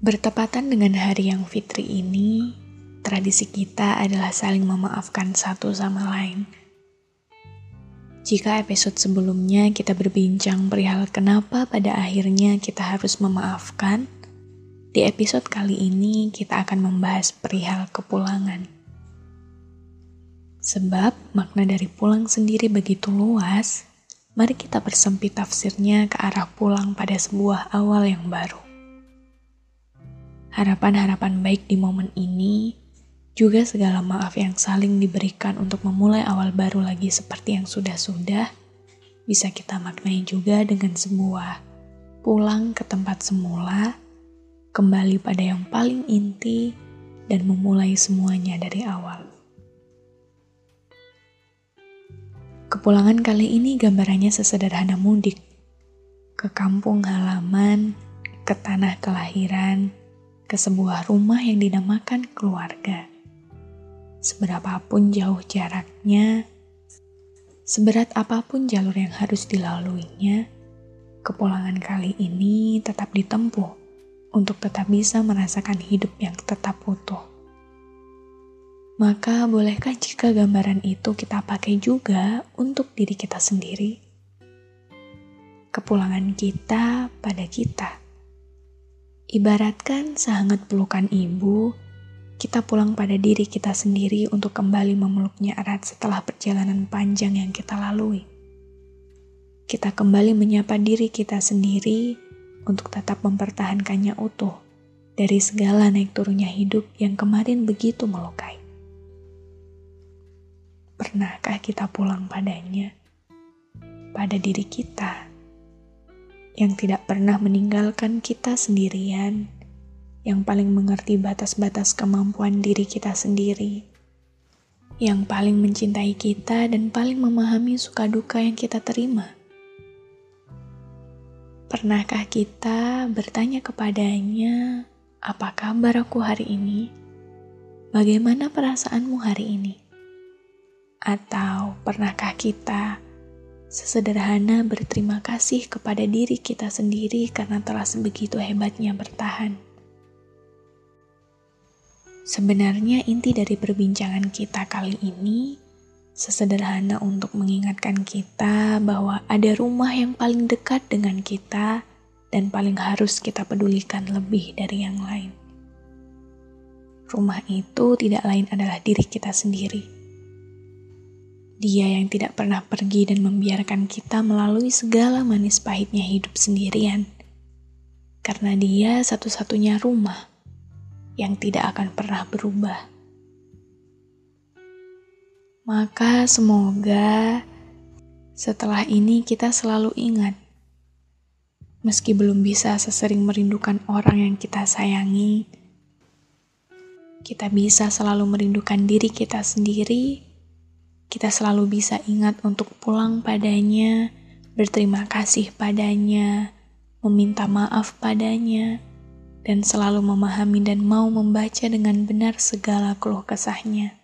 Bertepatan dengan hari yang fitri ini, tradisi kita adalah saling memaafkan satu sama lain. Jika episode sebelumnya kita berbincang perihal kenapa pada akhirnya kita harus memaafkan, di episode kali ini kita akan membahas perihal kepulangan. Sebab makna dari pulang sendiri begitu luas, mari kita bersempit tafsirnya ke arah pulang pada sebuah awal yang baru harapan-harapan baik di momen ini, juga segala maaf yang saling diberikan untuk memulai awal baru lagi seperti yang sudah-sudah, bisa kita maknai juga dengan sebuah pulang ke tempat semula, kembali pada yang paling inti, dan memulai semuanya dari awal. Kepulangan kali ini gambarannya sesederhana mudik, ke kampung halaman, ke tanah kelahiran, ke sebuah rumah yang dinamakan keluarga. Seberapapun jauh jaraknya, seberat apa pun jalur yang harus dilaluinya, kepulangan kali ini tetap ditempuh untuk tetap bisa merasakan hidup yang tetap utuh. Maka, bolehkah jika gambaran itu kita pakai juga untuk diri kita sendiri? Kepulangan kita pada kita Ibaratkan sehangat pelukan ibu, kita pulang pada diri kita sendiri untuk kembali memeluknya erat setelah perjalanan panjang yang kita lalui. Kita kembali menyapa diri kita sendiri untuk tetap mempertahankannya utuh dari segala naik turunnya hidup yang kemarin begitu melukai. Pernahkah kita pulang padanya? Pada diri kita yang tidak pernah meninggalkan kita sendirian, yang paling mengerti batas-batas kemampuan diri kita sendiri, yang paling mencintai kita dan paling memahami suka duka yang kita terima. Pernahkah kita bertanya kepadanya, "Apa kabar aku hari ini? Bagaimana perasaanmu hari ini?" Atau pernahkah kita Sesederhana berterima kasih kepada diri kita sendiri karena telah sebegitu hebatnya bertahan. Sebenarnya inti dari perbincangan kita kali ini sesederhana untuk mengingatkan kita bahwa ada rumah yang paling dekat dengan kita dan paling harus kita pedulikan lebih dari yang lain. Rumah itu tidak lain adalah diri kita sendiri dia yang tidak pernah pergi dan membiarkan kita melalui segala manis pahitnya hidup sendirian. Karena dia satu-satunya rumah yang tidak akan pernah berubah. Maka semoga setelah ini kita selalu ingat, meski belum bisa sesering merindukan orang yang kita sayangi, kita bisa selalu merindukan diri kita sendiri kita selalu bisa ingat untuk pulang padanya, berterima kasih padanya, meminta maaf padanya, dan selalu memahami dan mau membaca dengan benar segala keluh kesahnya,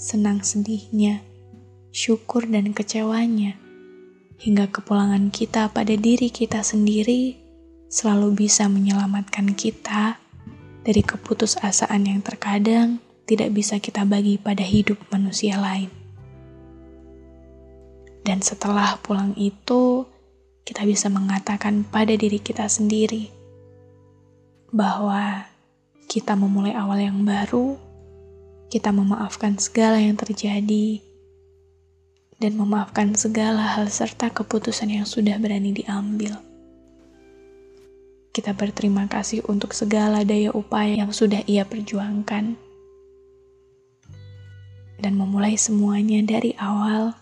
senang sedihnya, syukur dan kecewanya, hingga kepulangan kita pada diri kita sendiri selalu bisa menyelamatkan kita dari keputusasaan yang terkadang tidak bisa kita bagi pada hidup manusia lain. Dan setelah pulang itu, kita bisa mengatakan pada diri kita sendiri bahwa kita memulai awal yang baru, kita memaafkan segala yang terjadi, dan memaafkan segala hal serta keputusan yang sudah berani diambil. Kita berterima kasih untuk segala daya upaya yang sudah ia perjuangkan, dan memulai semuanya dari awal